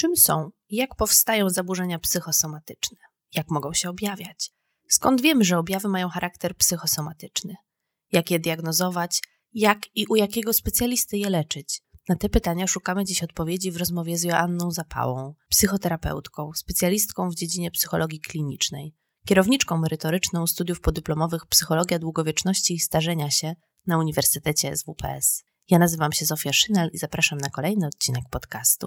czym są i jak powstają zaburzenia psychosomatyczne, jak mogą się objawiać, skąd wiemy, że objawy mają charakter psychosomatyczny, jak je diagnozować, jak i u jakiego specjalisty je leczyć. Na te pytania szukamy dziś odpowiedzi w rozmowie z Joanną Zapałą, psychoterapeutką, specjalistką w dziedzinie psychologii klinicznej, kierowniczką merytoryczną studiów podyplomowych Psychologia Długowieczności i Starzenia się na Uniwersytecie SWPS. Ja nazywam się Zofia Szynel i zapraszam na kolejny odcinek podcastu.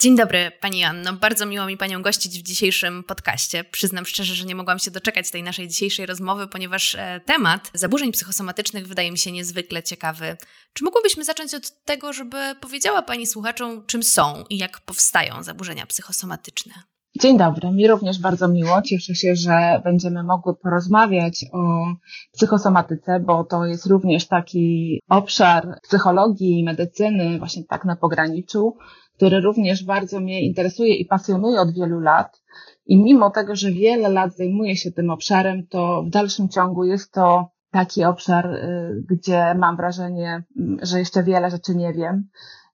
Dzień dobry, Pani Anno. Bardzo miło mi Panią gościć w dzisiejszym podcaście. Przyznam szczerze, że nie mogłam się doczekać tej naszej dzisiejszej rozmowy, ponieważ e, temat zaburzeń psychosomatycznych wydaje mi się niezwykle ciekawy. Czy mogłybyśmy zacząć od tego, żeby powiedziała Pani słuchaczom, czym są i jak powstają zaburzenia psychosomatyczne? Dzień dobry, mi również bardzo miło. Cieszę się, że będziemy mogły porozmawiać o psychosomatyce, bo to jest również taki obszar psychologii i medycyny, właśnie tak na pograniczu, który również bardzo mnie interesuje i pasjonuje od wielu lat. I mimo tego, że wiele lat zajmuję się tym obszarem, to w dalszym ciągu jest to taki obszar, y, gdzie mam wrażenie, mm, że jeszcze wiele rzeczy nie wiem.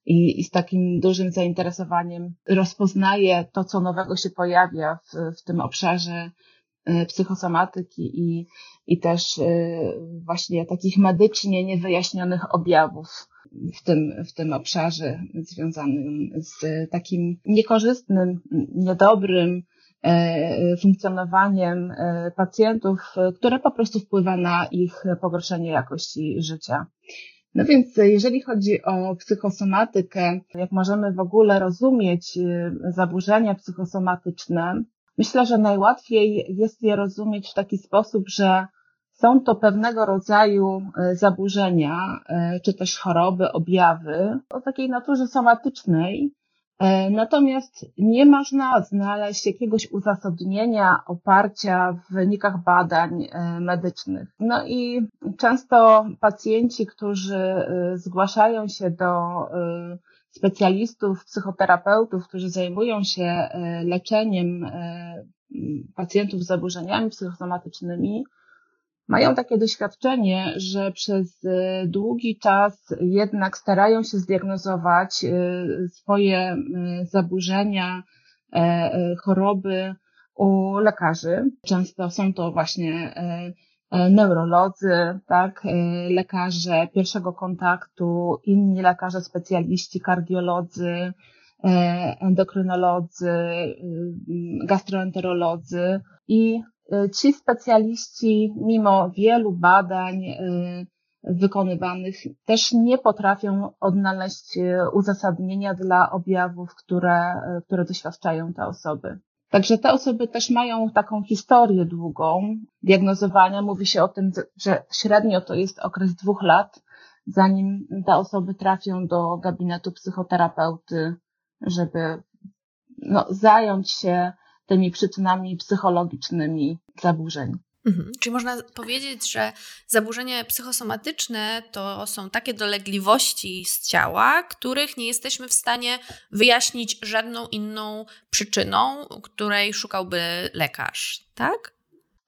I, i z takim dużym zainteresowaniem rozpoznaję to, co nowego się pojawia w, w tym obszarze y, psychosomatyki i, i też y, właśnie takich medycznie niewyjaśnionych objawów w tym, w tym obszarze związanym z takim niekorzystnym, niedobrym e, funkcjonowaniem e, pacjentów, które po prostu wpływa na ich pogorszenie jakości życia. No więc jeżeli chodzi o psychosomatykę, jak możemy w ogóle rozumieć e, zaburzenia psychosomatyczne, myślę, że najłatwiej jest je rozumieć w taki sposób, że są to pewnego rodzaju e, zaburzenia, e, czy też choroby, objawy o takiej naturze somatycznej, e, Natomiast nie można znaleźć jakiegoś uzasadnienia, oparcia w wynikach badań medycznych. No i często pacjenci, którzy zgłaszają się do specjalistów, psychoterapeutów, którzy zajmują się leczeniem pacjentów z zaburzeniami psychosomatycznymi, mają takie doświadczenie, że przez e, długi czas jednak starają się zdiagnozować e, swoje e, zaburzenia, choroby u lekarzy. Często są to właśnie neurolodzy, tak, lekarze pierwszego kontaktu, inni lekarze specjaliści, kardiolodzy, endokrynolodzy, gastroenterolodzy i ci specjaliści, mimo wielu badań y, wykonywanych, też nie potrafią odnaleźć y, uzasadnienia dla objawów, które, które doświadczają te osoby. Także te osoby też mają taką historię długą diagnozowania. Mówi się o tym, że średnio to jest okres dwóch lat, zanim te osoby trafią do gabinetu psychoterapeuty, żeby no, zająć się tymi przyczynami psychologicznymi zaburzeń. Mhm. Czyli można powiedzieć, że zaburzenia psychosomatyczne to są takie dolegliwości z ciała, których nie jesteśmy w stanie wyjaśnić żadną inną przyczyną, której szukałby lekarz, tak?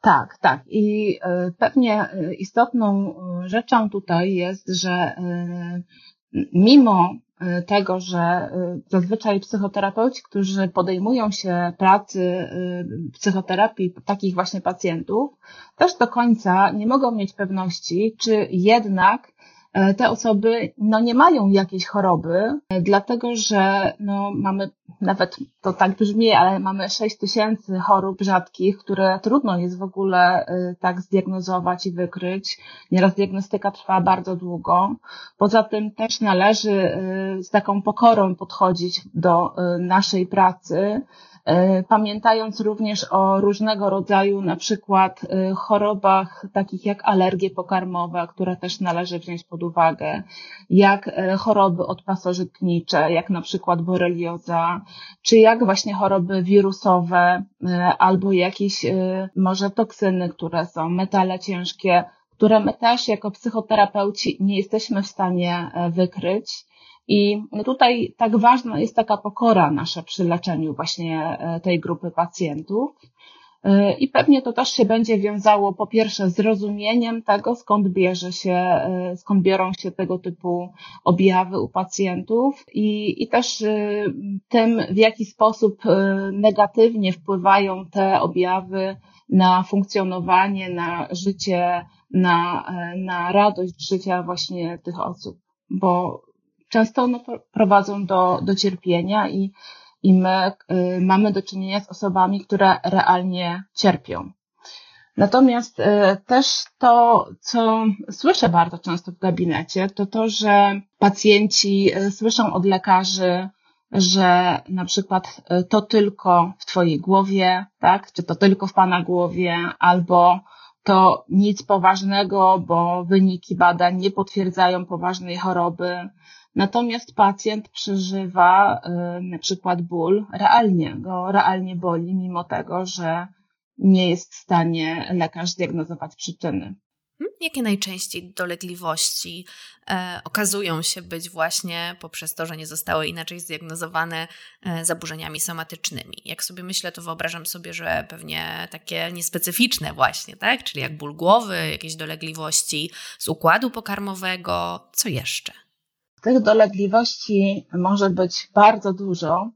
Tak, tak. I e, pewnie e, istotną e, rzeczą tutaj jest, że mimo tego, że y, zazwyczaj psychoterapeuci, którzy podejmują się pracy y, psychoterapii takich właśnie pacjentów, też do końca nie mogą mieć pewności, czy jednak te osoby no, nie mają jakiejś choroby, e, dlatego że no, mamy, nawet to tak brzmi, ale mamy 6 tysięcy chorób rzadkich, które trudno jest w ogóle e, tak zdiagnozować i wykryć. Nieraz diagnostyka trwa bardzo długo. Poza tym też należy z taką pokorą podchodzić do naszej pracy, E, pamiętając również o różnego rodzaju na przykład e, chorobach takich jak alergie pokarmowe, które też należy wziąć pod uwagę, jak e, choroby odpasożytnicze, jak na przykład borelioza, czy jak właśnie choroby wirusowe albo jakieś może toksyny, które są metale ciężkie, które my też jako psychoterapeuci nie jesteśmy w stanie wykryć. I tutaj tak ważna jest taka pokora nasza przy leczeniu właśnie tej grupy pacjentów, i pewnie to też się będzie wiązało po pierwsze z rozumieniem tego, skąd bierze się, e, skąd biorą się tego typu objawy u pacjentów i, i też e, tym, w jaki sposób e, negatywnie wpływają te objawy na funkcjonowanie, na życie, na, na radość życia właśnie tych osób, bo często one prowadzą do, do cierpienia i i my y, mamy do czynienia z osobami, które realnie cierpią. Natomiast y, też to, co słyszę bardzo często w gabinecie, to to, że pacjenci y, słyszą od lekarzy, że na przykład to tylko w Twojej głowie, tak? Czy to tylko w Pana głowie, albo to nic poważnego, bo wyniki badań nie potwierdzają poważnej choroby, Natomiast pacjent przeżywa y, na przykład ból realnie, go realnie boli, mimo tego, że nie jest w stanie lekarz zdiagnozować przyczyny. Hmm? Jakie najczęściej dolegliwości e, okazują się być właśnie poprzez to, że nie zostały inaczej zdiagnozowane e, zaburzeniami somatycznymi? Jak sobie myślę, to wyobrażam sobie, że pewnie takie niespecyficzne właśnie, tak? Czyli jak ból głowy, jakieś dolegliwości z układu pokarmowego, co jeszcze? Tych dolegliwości może być bardzo dużo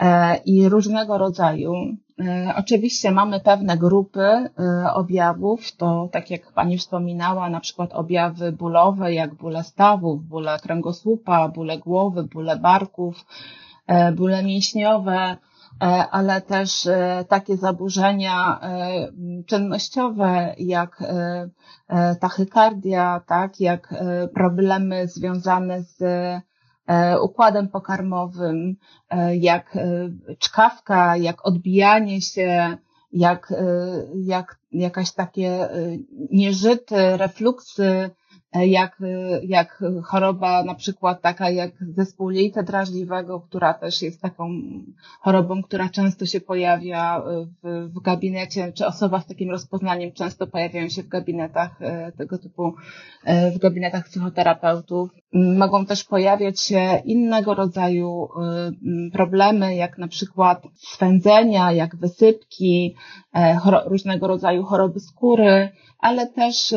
e, i różnego rodzaju. E, oczywiście mamy pewne grupy e, objawów, to tak jak Pani wspominała, na przykład objawy bólowe, jak bóle stawów, bóle kręgosłupa, bóle głowy, bóle barków, bóle mięśniowe, ale też e, takie zaburzenia e, czynnościowe, jak tachykardia, tak, jak problemy związane z układem pokarmowym, jak czkawka, jak odbijanie się, jak, jak jakaś takie nieżyty, refluksy, E, jak, e, jak choroba na przykład taka jak zespół jelita drażliwego, która też jest taką chorobą, która często się pojawia w, w gabinecie, czy osoba z takim rozpoznaniem często pojawiają się w gabinetach e, tego typu, w gabinetach psychoterapeutów. Mogą też pojawiać się innego rodzaju problemy, jak na przykład swędzenia, jak wysypki, różnego rodzaju choroby skóry, ale też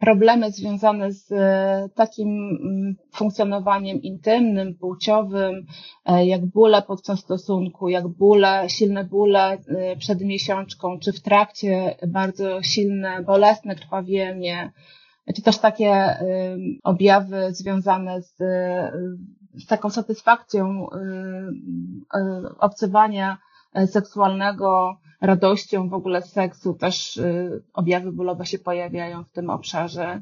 problemy związane z e, takim mm, funkcjonowaniem intymnym, płciowym, e, jak bóle podczas stosunku, jak bóle, silne bóle e, przed miesiączką, czy w trakcie bardzo silne, bolesne krwawienie, czy też takie objawy związane z, z taką satysfakcją obcywania seksualnego, radością w ogóle seksu, też objawy bólowe się pojawiają w tym obszarze.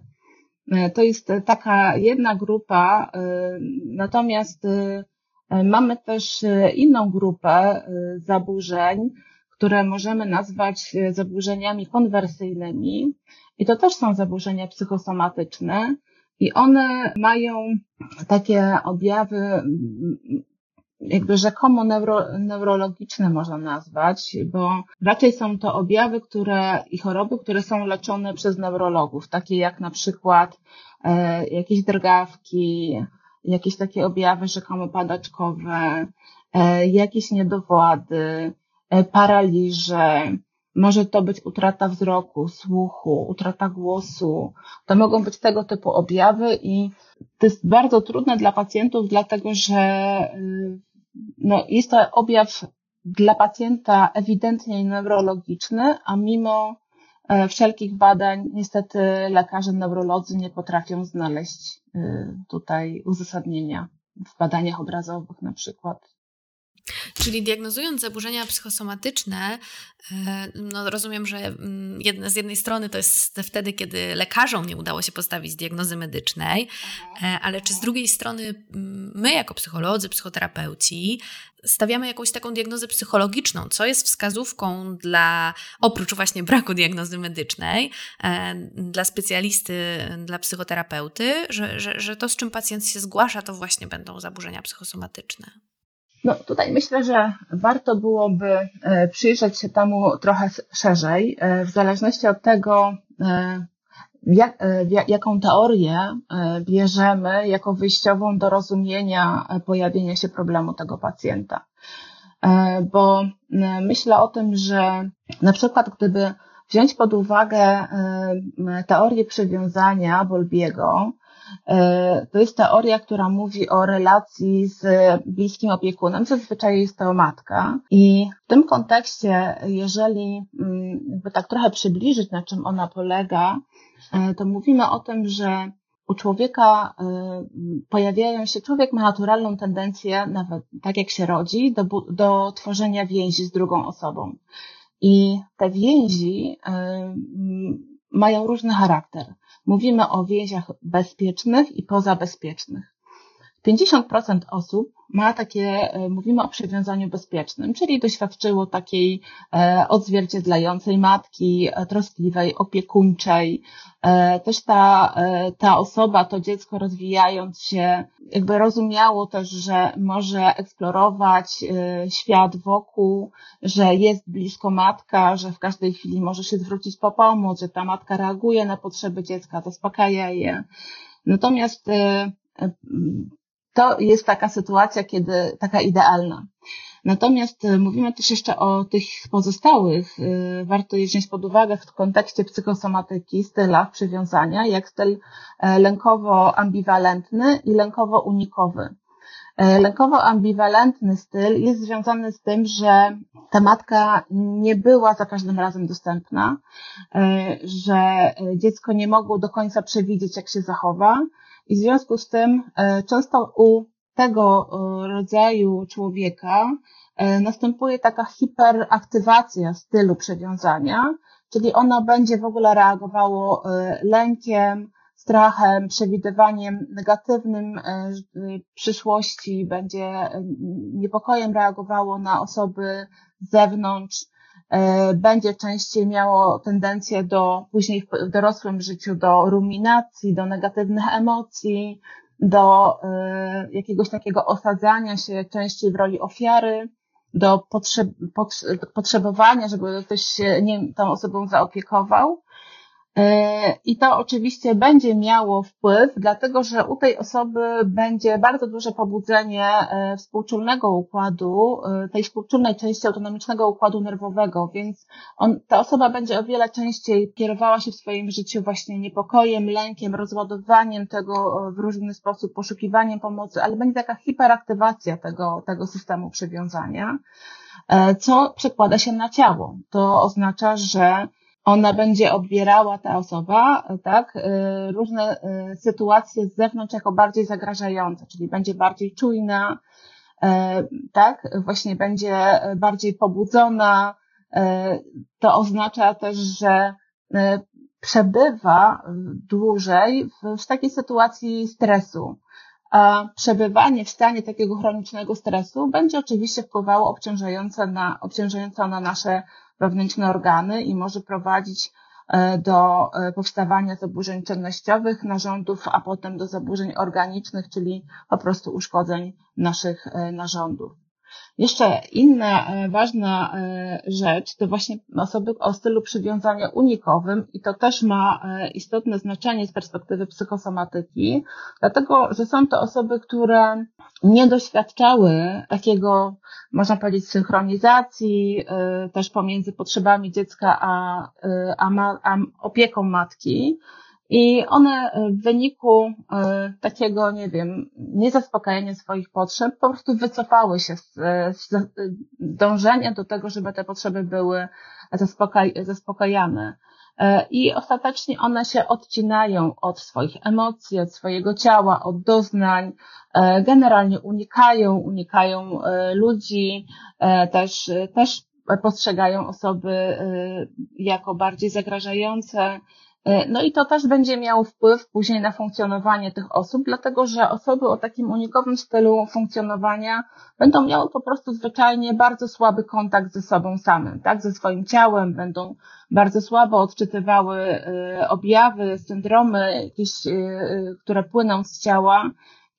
E, to jest taka jedna grupa, e, natomiast e, mamy też inną grupę zaburzeń, które możemy nazwać zaburzeniami konwersyjnymi. I to też są zaburzenia psychosomatyczne. I one mają takie objawy jakby rzekomo neuro, neurologiczne można nazwać, bo raczej są to objawy, które i choroby, które są leczone przez neurologów, takie jak na przykład e, jakieś drgawki, jakieś takie objawy rzekomo padaczkowe, e, jakieś niedowłady, e, paraliże, może to być utrata wzroku, słuchu, utrata głosu. To mogą być tego typu objawy i to jest bardzo trudne dla pacjentów, dlatego że y, no, jest to objaw dla pacjenta ewidentnie neurologiczny, a mimo e, wszelkich badań niestety lekarze neurolodzy nie potrafią znaleźć y, tutaj uzasadnienia w badaniach obrazowych na przykład. Czyli diagnozując zaburzenia psychosomatyczne, e, no rozumiem, że mm, jedne, z jednej strony to jest wtedy, kiedy lekarzom nie udało się postawić diagnozy medycznej, e, ale czy z drugiej strony mm, my jako psycholodzy, psychoterapeuci stawiamy jakąś taką diagnozę psychologiczną, co jest wskazówką dla, oprócz właśnie braku diagnozy medycznej, e, dla specjalisty, dla psychoterapeuty, że, że, że to, z czym pacjent się zgłasza, to właśnie będą zaburzenia psychosomatyczne. No tutaj myślę, że warto byłoby e, przyjrzeć się temu trochę szerzej, e, w zależności od tego, e, jak, jaką teorię bierzemy jako wyjściową do rozumienia pojawienia się problemu tego pacjenta. Bo myślę o tym, że na przykład gdyby wziąć pod uwagę teorię przywiązania Bolbiego, to jest teoria, która mówi o relacji z bliskim opiekunem. Zazwyczaj jest to matka. I w tym kontekście, jeżeli mm, jakby tak trochę przybliżyć, na czym ona polega, e, to mówimy o tym, że u człowieka e, pojawiają się, człowiek ma naturalną tendencję, nawet tak jak się rodzi, do, do tworzenia więzi z drugą osobą. I te więzi mają różny charakter. Mówimy o więziach bezpiecznych i pozabezpiecznych. 50% osób ma takie, e, mówimy o przywiązaniu bezpiecznym, czyli doświadczyło takiej e, odzwierciedlającej matki, e, troskliwej, opiekuńczej. Też ta, ta osoba, to dziecko rozwijając się, jakby rozumiało też, że może eksplorować świat wokół, że jest blisko matka, że w każdej chwili może się zwrócić po pomoc, że ta matka reaguje na potrzeby dziecka, zaspokaja je. Natomiast to jest taka sytuacja, kiedy taka idealna. Natomiast y, mówimy też jeszcze o tych pozostałych, y, warto je wziąć pod uwagę w kontekście psychosomatyki, stylach przywiązania, jak styl e, lękowo-ambiwalentny i lękowo-unikowy. E, lękowo-ambiwalentny styl jest związany z tym, że ta matka nie była za każdym razem dostępna, e, że dziecko nie mogło do końca przewidzieć, jak się zachowa, i w związku z tym e, często u tego e, rodzaju człowieka e, następuje taka hiperaktywacja stylu przywiązania, czyli ono będzie w ogóle reagowało lękiem, strachem, przewidywaniem negatywnym przyszłości, będzie niepokojem reagowało na osoby z zewnątrz, będzie częściej miało tendencję do później w dorosłym życiu do ruminacji, do negatywnych emocji, do e, jakiegoś takiego osadzania się częściej w roli ofiary, do potrzeb, potrzebowania, żeby ktoś się nie, tą osobą zaopiekował. E, I to oczywiście będzie miało wpływ, dlatego że u tej osoby będzie bardzo duże pobudzenie e, współczulnego układu, e, tej współczulnej części autonomicznego układu nerwowego, więc on, ta osoba będzie o wiele częściej kierowała się w swoim życiu właśnie niepokojem, lękiem, rozładowaniem tego w różny sposób, poszukiwaniem pomocy, ale będzie taka hiperaktywacja tego, tego systemu przywiązania, co przekłada się na ciało. To oznacza, że ona będzie odbierała ta osoba, tak, y, różne y, sytuacje z zewnątrz jako bardziej zagrażające, czyli będzie bardziej czujna, y, tak, właśnie będzie bardziej pobudzona. To oznacza też, że przebywa dłużej w, w takiej sytuacji stresu. A przebywanie w stanie takiego chronicznego stresu będzie oczywiście wpływało obciążająco na, obciążająco na nasze wewnętrzne organy i może prowadzić e, do e, powstawania zaburzeń czynnościowych narządów, a potem do zaburzeń organicznych, czyli po prostu uszkodzeń naszych e, narządów. Jeszcze inna e, ważna e, rzecz to właśnie osoby o stylu przywiązania unikowym i to też ma e, istotne znaczenie z perspektywy psychosomatyki, dlatego że są to osoby, które nie doświadczały takiego, można powiedzieć, synchronizacji też pomiędzy potrzebami dziecka a, a, ma, a opieką matki. I one w wyniku e, takiego, nie wiem, niezaspokajania swoich potrzeb po prostu wycofały się z, z dążenia do tego, żeby te potrzeby były zaspokaj, zaspokajane. E, I ostatecznie one się odcinają od swoich emocji, od swojego ciała, od doznań, e, generalnie unikają, unikają ludzi, też, też postrzegają osoby jako bardziej zagrażające, E, no i to też będzie miało wpływ później na funkcjonowanie tych osób, dlatego że osoby o takim unikowym stylu funkcjonowania będą miały po prostu zwyczajnie bardzo słaby kontakt ze sobą samym, tak, ze swoim ciałem, będą bardzo słabo odczytywały e, objawy, syndromy jakieś, e, które płyną z ciała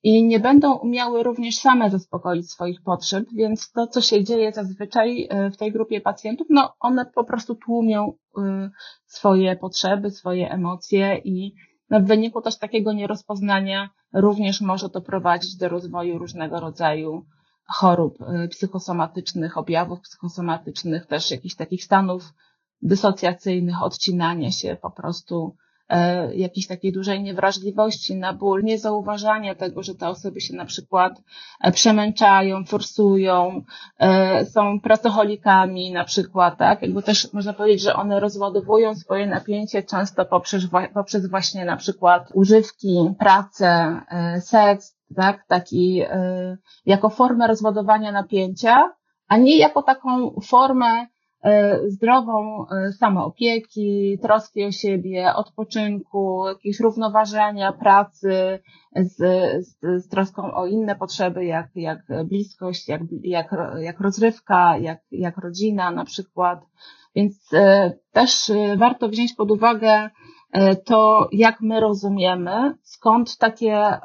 i nie będą umiały również same zaspokoić swoich potrzeb, więc to, co się dzieje zazwyczaj e, w tej grupie pacjentów, no one po prostu tłumią e, swoje potrzeby, swoje emocje i no, w wyniku też takiego nierozpoznania również może to prowadzić do rozwoju różnego rodzaju chorób e, psychosomatycznych, objawów psychosomatycznych, też jakichś takich stanów dysocjacyjnych, odcinania się po prostu jakiejś takiej dużej niewrażliwości na ból, niezauważania tego, że te osoby się na przykład e, przemęczają, forsują, e, są pracocholikami na przykład, tak? Jakby też można powiedzieć, że one rozładowują swoje napięcie często poprzez, poprzez właśnie na przykład używki, pracę, seks, tak? Taki, jako formę rozładowania napięcia, a nie jako taką formę E, zdrową e, samoopieki, troski o siebie, odpoczynku, jakiegoś równoważenia pracy z, z, z troską o inne potrzeby, jak, jak bliskość, jak, jak, jak rozrywka, jak, jak rodzina na przykład. Więc e, też warto wziąć pod uwagę to, jak my rozumiemy, skąd takie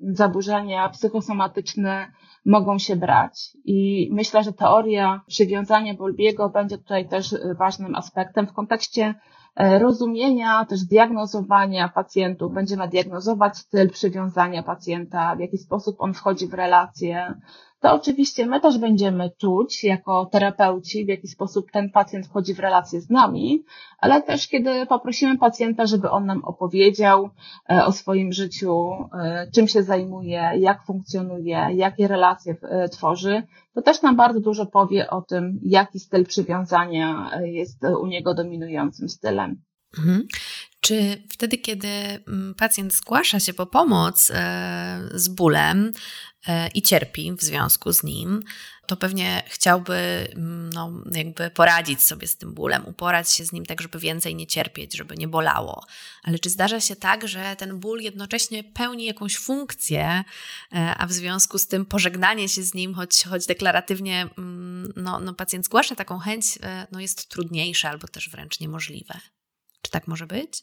zaburzenia psychosomatyczne mogą się brać. I myślę, że teoria przywiązania Bolbiego będzie tutaj też ważnym aspektem w kontekście e, rozumienia, też diagnozowania pacjentów. Będziemy diagnozować styl przywiązania pacjenta, w jaki sposób on wchodzi w relacje, to oczywiście my też będziemy czuć jako terapeuci, w jaki sposób ten pacjent wchodzi w relacje z nami, ale też kiedy poprosimy pacjenta, żeby on nam opowiedział e, o swoim życiu, e, czym się zajmuje, jak funkcjonuje, jakie relacje e, tworzy, to też nam bardzo dużo powie o tym, jaki styl przywiązania jest u niego dominującym stylem. Mhm. Czy wtedy, kiedy mm, pacjent zgłasza się po pomoc z bólem, E, i cierpi w związku z nim, to pewnie chciałby mm, no, jakby poradzić sobie z tym bólem, uporać się z nim tak, żeby więcej nie cierpieć, żeby nie bolało. Ale czy zdarza się tak, że ten ból jednocześnie pełni jakąś funkcję, e, a w związku z tym pożegnanie się z nim, choć, choć deklaratywnie mm, no, no, pacjent zgłasza taką chęć, e, no, jest trudniejsze albo też wręcz niemożliwe? Czy tak może być?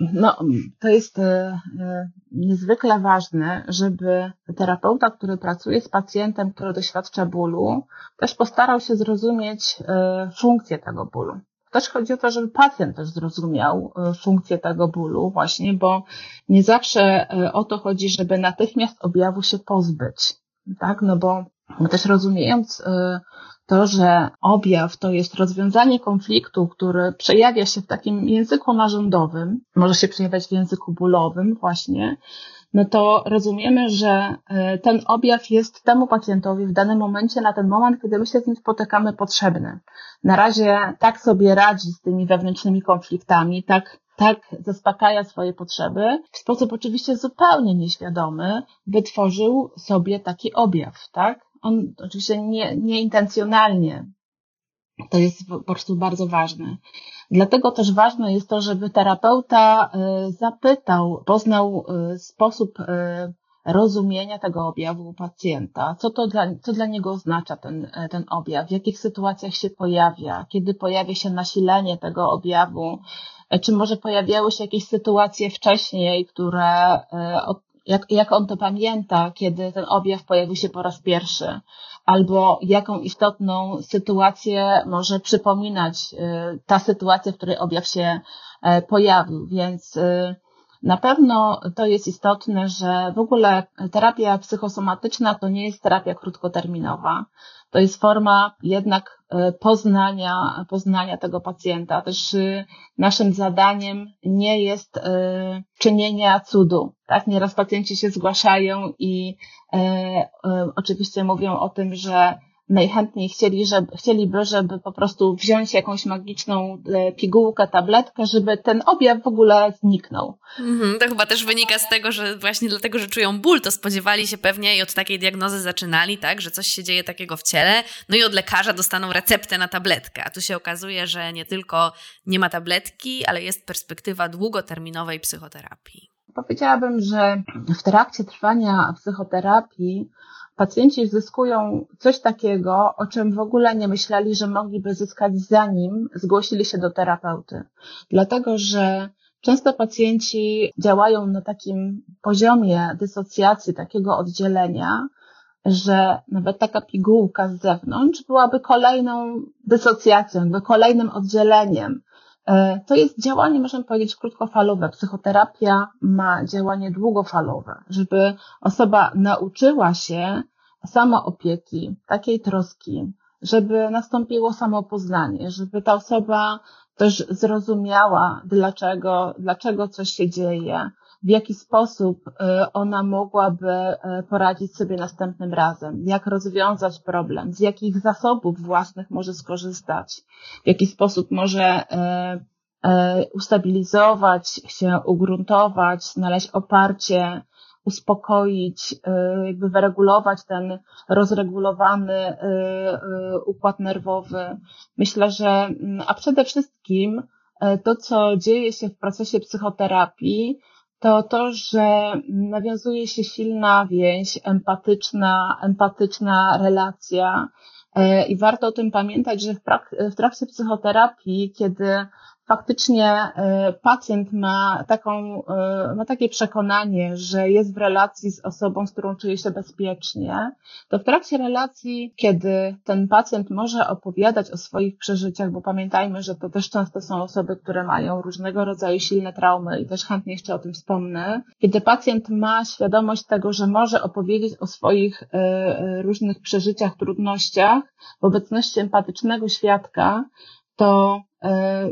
No, to jest e, e, niezwykle ważne, żeby terapeuta, który pracuje z pacjentem, który doświadcza bólu, też postarał się zrozumieć e, funkcję tego bólu. Też chodzi o to, żeby pacjent też zrozumiał funkcję tego bólu właśnie, bo nie zawsze o to chodzi, żeby natychmiast objawu się pozbyć. Tak? No bo też rozumiejąc to, że objaw to jest rozwiązanie konfliktu, który przejawia się w takim języku narządowym, może się przejawiać w języku bólowym właśnie, no to rozumiemy, że e, ten objaw jest temu pacjentowi w danym momencie, na ten moment, kiedy my się z nim spotykamy, potrzebny. Na razie tak sobie radzi z tymi wewnętrznymi konfliktami, tak tak zaspokaja swoje potrzeby, w sposób oczywiście zupełnie nieświadomy wytworzył sobie taki objaw, tak? On oczywiście nie, nieintencjonalnie. To jest po prostu bardzo ważne. Dlatego też ważne jest to, żeby terapeuta y, zapytał, poznał y, sposób y, rozumienia tego objawu pacjenta, co to dla, co dla niego oznacza ten, ten objaw, w jakich sytuacjach się pojawia, kiedy pojawia się nasilenie tego objawu, czy może pojawiały się jakieś sytuacje wcześniej, które jak, jak on to pamięta, kiedy ten objaw pojawił się po raz pierwszy, albo jaką istotną sytuację może przypominać y, ta sytuacja, w której objaw się e, pojawił. Więc y, na pewno to jest istotne, że w ogóle terapia psychosomatyczna to nie jest terapia krótkoterminowa. To jest forma jednak e, poznania, poznania tego pacjenta. Też y, naszym zadaniem nie jest e, czynienia cudu. Tak? Nieraz pacjenci się zgłaszają i e, oczywiście mówią o tym, że najchętniej chcieli, żeby, chcieliby, żeby po prostu wziąć jakąś magiczną e, pigułkę, tabletkę, żeby ten objaw w ogóle zniknął. Mhm, to chyba też wynika z tego, że właśnie dlatego, że czują ból, to spodziewali się pewnie i od takiej diagnozy zaczynali, tak, że coś się dzieje takiego w ciele, no i od lekarza dostaną receptę na tabletkę, a tu się okazuje, że nie tylko nie ma tabletki, ale jest perspektywa długoterminowej psychoterapii. Powiedziałabym, że w trakcie trwania psychoterapii pacjenci zyskują coś takiego, o czym w ogóle nie myśleli, że mogliby zyskać zanim zgłosili się do terapeuty. Dlatego, że Często pacjenci działają na takim poziomie dysocjacji, takiego oddzielenia, że nawet taka pigułka z zewnątrz byłaby kolejną dysocjacją, jakby kolejnym oddzieleniem. E, to jest działanie, możemy powiedzieć, krótkofalowe. Psychoterapia ma działanie długofalowe, żeby osoba nauczyła się samoopieki, takiej troski, żeby nastąpiło samopoznanie, żeby ta osoba też zrozumiała, dlaczego, dlaczego coś się dzieje, w jaki sposób y, ona mogłaby y, poradzić sobie następnym razem, jak rozwiązać problem, z jakich zasobów własnych może skorzystać, w jaki sposób może y, ustabilizować się, ugruntować, znaleźć oparcie, uspokoić, jakby wyregulować ten rozregulowany układ nerwowy. Myślę, że, mm, a przede wszystkim to, co dzieje się w procesie psychoterapii, to to, że nawiązuje się silna więź, empatyczna, empatyczna relacja. E, I warto o tym pamiętać, że w, trakcie psychoterapii, kiedy faktycznie e, pacjent ma taką, e, ma takie przekonanie, że jest w relacji z osobą, z którą czuje się bezpiecznie, to w trakcie relacji, kiedy ten pacjent może opowiadać o swoich przeżyciach, bo pamiętajmy, że to też często są osoby, które mają różnego rodzaju silne traumy i też chętnie jeszcze o tym wspomnę, kiedy pacjent ma świadomość tego, że może opowiedzieć o swoich e, różnych przeżyciach, trudnościach w obecności empatycznego świadka, to e,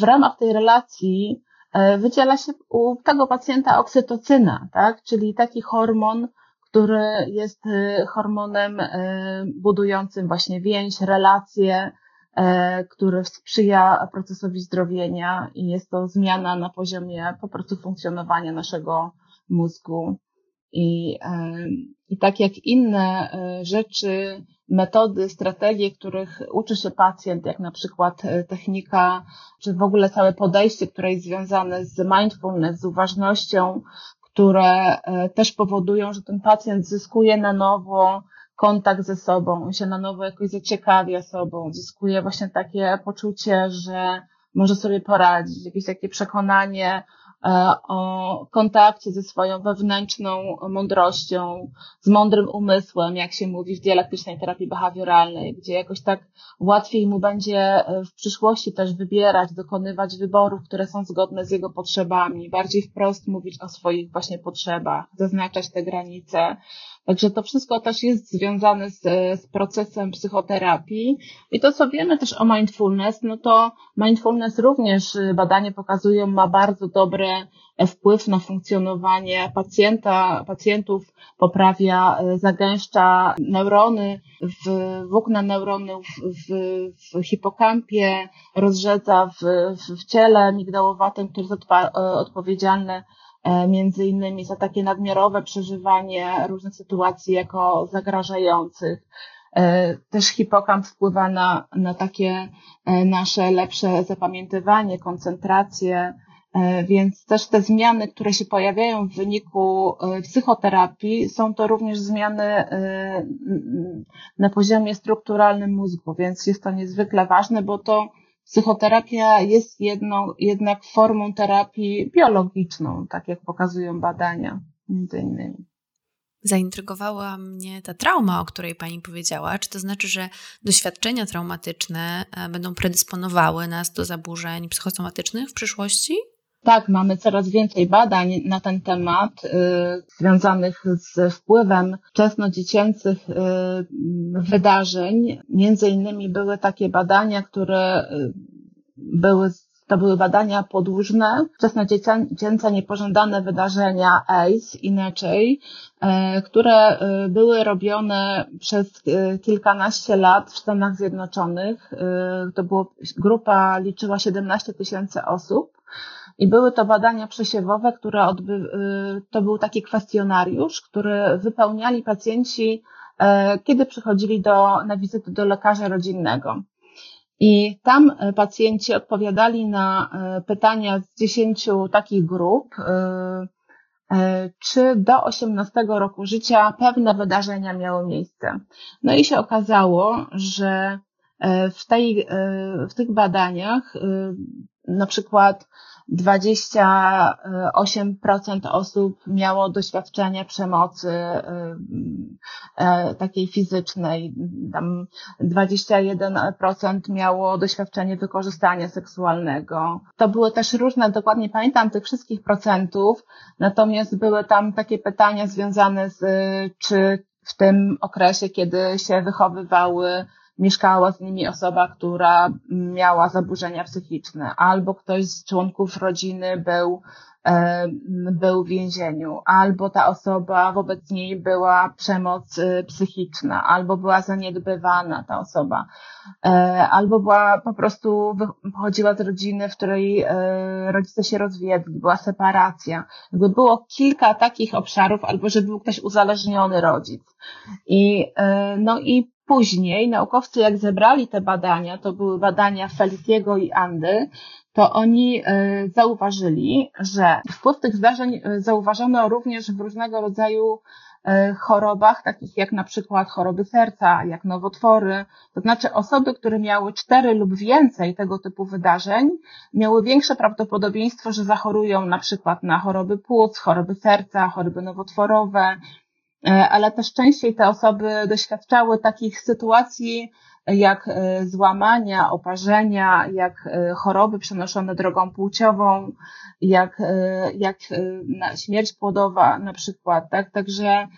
w ramach tej relacji e, wydziela się u tego pacjenta oksytocyna, tak? czyli taki hormon, który jest e, hormonem budującym właśnie więź, relacje, który sprzyja procesowi zdrowienia i jest to zmiana na poziomie po prostu funkcjonowania naszego mózgu. I, i tak jak inne rzeczy metody, strategie, których uczy się pacjent, jak na przykład e, technika, czy w ogóle całe podejście, które jest związane z mindfulness, z uważnością, które e, też powodują, że ten pacjent zyskuje na nowo kontakt ze sobą, on się na nowo jakoś zaciekawia sobą, zyskuje właśnie takie poczucie, że może sobie poradzić, jakieś takie przekonanie E, o kontakcie ze swoją wewnętrzną mądrością, z mądrym umysłem, jak się mówi w dialektycznej terapii behawioralnej, gdzie jakoś tak łatwiej mu będzie e, w przyszłości też wybierać, dokonywać wyborów, które są zgodne z jego potrzebami, bardziej wprost mówić o swoich właśnie potrzebach, zaznaczać te granice, Także to wszystko też jest związane z, z procesem psychoterapii. I to, co wiemy też o mindfulness, no to mindfulness również y, badania pokazują, ma bardzo dobry e, wpływ na funkcjonowanie pacjenta, pacjentów, poprawia, e, zagęszcza neurony, w, włókna neuronów w, w hipokampie, rozrzedza w, w, w ciele migdałowatym, które jest e, odpowiedzialne między innymi za takie nadmiarowe przeżywanie różnych sytuacji jako zagrażających. E, też hipokamp wpływa na, na takie e, nasze lepsze zapamiętywanie, koncentrację, więc też te zmiany, które się pojawiają w wyniku psychoterapii, są to również zmiany na poziomie strukturalnym mózgu, więc jest to niezwykle ważne, bo to Psychoterapia jest jedną, jednak formą terapii biologiczną, tak jak pokazują badania, między innymi. Zaintrygowała mnie ta trauma, o której Pani powiedziała. Czy to znaczy, że doświadczenia traumatyczne e, będą predysponowały nas do zaburzeń psychosomatycznych w przyszłości? Tak, mamy coraz więcej badań na ten temat y, związanych z wpływem wczesnodziecięcych y, wydarzeń. Między innymi były takie badania, które y, były to były badania podłużne, wczesnodziecięce niepożądane wydarzenia ACE, inaczej, które były robione przez kilkanaście lat w Stanach Zjednoczonych. To było, grupa liczyła 17 tysięcy osób i były to badania przesiewowe, które odby, y, to był taki kwestionariusz, który wypełniali pacjenci, e, kiedy przychodzili do, na wizytę do lekarza rodzinnego. I tam e, pacjenci odpowiadali na e, pytania z dziesięciu takich grup, czy do 18 roku życia pewne wydarzenia miały miejsce. No i się okazało, że w, tej, w tych badaniach na przykład 28% osób miało doświadczenie przemocy takiej fizycznej, tam 21% miało doświadczenie wykorzystania seksualnego. To były też różne, dokładnie pamiętam tych wszystkich procentów, natomiast były tam takie pytania związane z, czy w tym okresie, kiedy się wychowywały, mieszkała z nimi osoba, która miała zaburzenia psychiczne, albo ktoś z członków rodziny był E, był w więzieniu, albo ta osoba wobec niej była przemoc e, psychiczna, albo była zaniedbywana ta osoba, e, albo była po prostu pochodziła z rodziny, w której rodzice się rozwiedli, była separacja. Jakby było kilka takich obszarów, albo że był ktoś uzależniony rodzic. I, no i Później naukowcy, jak zebrali te badania, to były badania Feliciego i Andy, to oni e, zauważyli, że wpływ tych zdarzeń e, zauważono również w różnego rodzaju e, chorobach, takich jak na przykład choroby serca, jak nowotwory. To znaczy osoby, które miały cztery lub więcej tego typu wydarzeń, miały większe prawdopodobieństwo, że zachorują na przykład na choroby płuc, choroby serca, choroby nowotworowe, ale też częściej te osoby doświadczały takich sytuacji, jak e, złamania, oparzenia, jak e, choroby przenoszone drogą płciową, jak, e, jak śmierć płodowa na przykład, tak? Także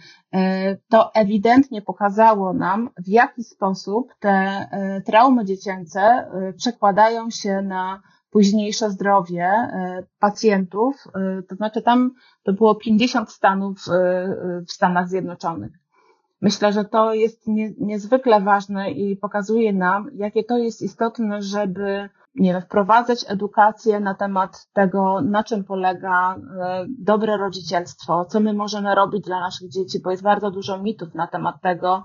to ewidentnie pokazało nam, w jaki sposób te traumy dziecięce przekładają się na późniejsze zdrowie pacjentów. To znaczy tam to było 50 stanów w Stanach Zjednoczonych. Myślę, że to jest nie, niezwykle ważne i pokazuje nam, jakie to jest istotne, żeby nie wiem, wprowadzać edukację na temat tego, na czym polega e, dobre rodzicielstwo, co my możemy robić dla naszych dzieci, bo jest bardzo dużo mitów na temat tego, e,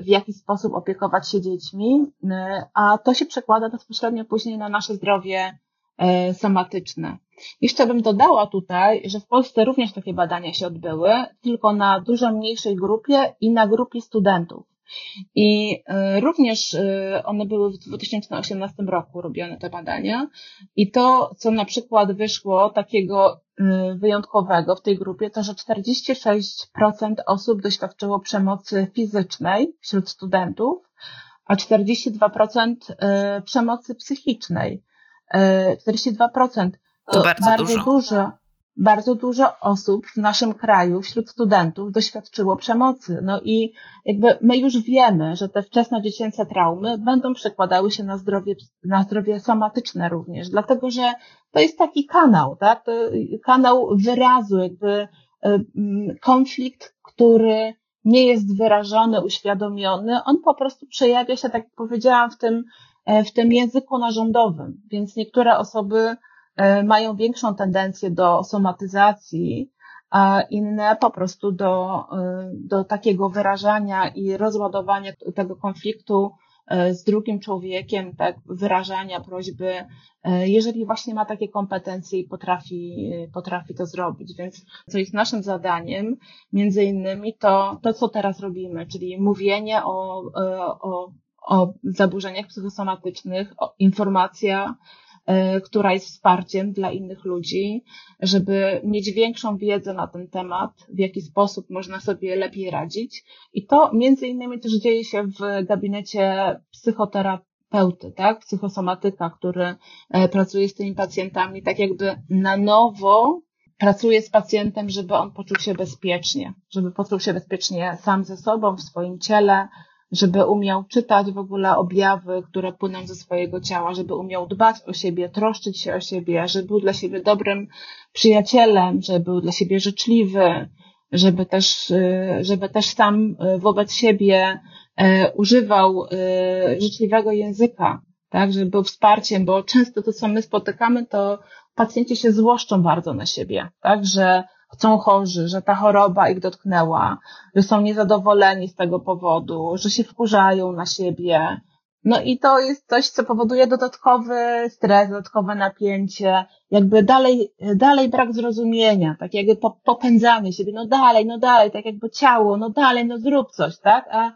w jaki sposób opiekować się dziećmi, e, a to się przekłada bezpośrednio później na nasze zdrowie somatyczne. Jeszcze bym dodała tutaj, że w Polsce również takie badania się odbyły, tylko na dużo mniejszej grupie i na grupie studentów. I y, również y, one były w 2018 roku robione te badania. I to, co na przykład wyszło takiego y, wyjątkowego w tej grupie, to że 46% osób doświadczyło przemocy fizycznej wśród studentów, a 42% przemocy psychicznej. 42%. To bardzo, bardzo dużo. dużo. Bardzo dużo osób w naszym kraju, wśród studentów, doświadczyło przemocy. No i jakby my już wiemy, że te wczesnodziecięce traumy będą przekładały się na zdrowie, na zdrowie somatyczne również, dlatego że to jest taki kanał, tak? To kanał wyrazu, jakby konflikt, który nie jest wyrażony, uświadomiony, on po prostu przejawia się, tak jak powiedziałam, w tym, e, w tym języku narządowym. Więc niektóre osoby mają większą tendencję do somatyzacji, a inne po prostu do, e, do takiego wyrażania i rozładowania tego konfliktu e, z drugim człowiekiem, tak, wyrażania prośby, jeżeli właśnie ma takie kompetencje i potrafi, potrafi to zrobić. Więc co jest naszym zadaniem, między innymi to, to co teraz robimy, czyli mówienie o, o, o zaburzeniach psychosomatycznych, o, informacja, E, która jest wsparciem dla innych ludzi, żeby mieć większą wiedzę na ten temat, w jaki sposób można sobie lepiej radzić. I to między innymi też dzieje się w gabinecie psychoterapeuty, tak? Psychosomatyka, który e, pracuje z tymi pacjentami tak jakby na nowo pracuje z pacjentem, żeby on poczuł się bezpiecznie, żeby poczuł się bezpiecznie sam ze sobą, w swoim ciele, żeby umiał czytać w ogóle objawy, które płyną ze swojego ciała, żeby umiał dbać o siebie, troszczyć się o siebie, żeby był dla siebie dobrym przyjacielem, żeby był dla siebie życzliwy, żeby też, y, żeby też sam y, wobec siebie y, używał życzliwego języka, tak, żeby był wsparciem, bo często to, co my spotykamy, to pacjenci się złoszczą bardzo na siebie, tak, że są chorzy, że ta choroba ich dotknęła, że są niezadowoleni z tego powodu, że się wkurzają na siebie. No i to jest coś, co powoduje dodatkowy stres, dodatkowe napięcie, jakby dalej, dalej brak zrozumienia, tak jakby popędzamy siebie, no dalej, no dalej, tak jakby ciało, no dalej, no zrób coś, tak? A,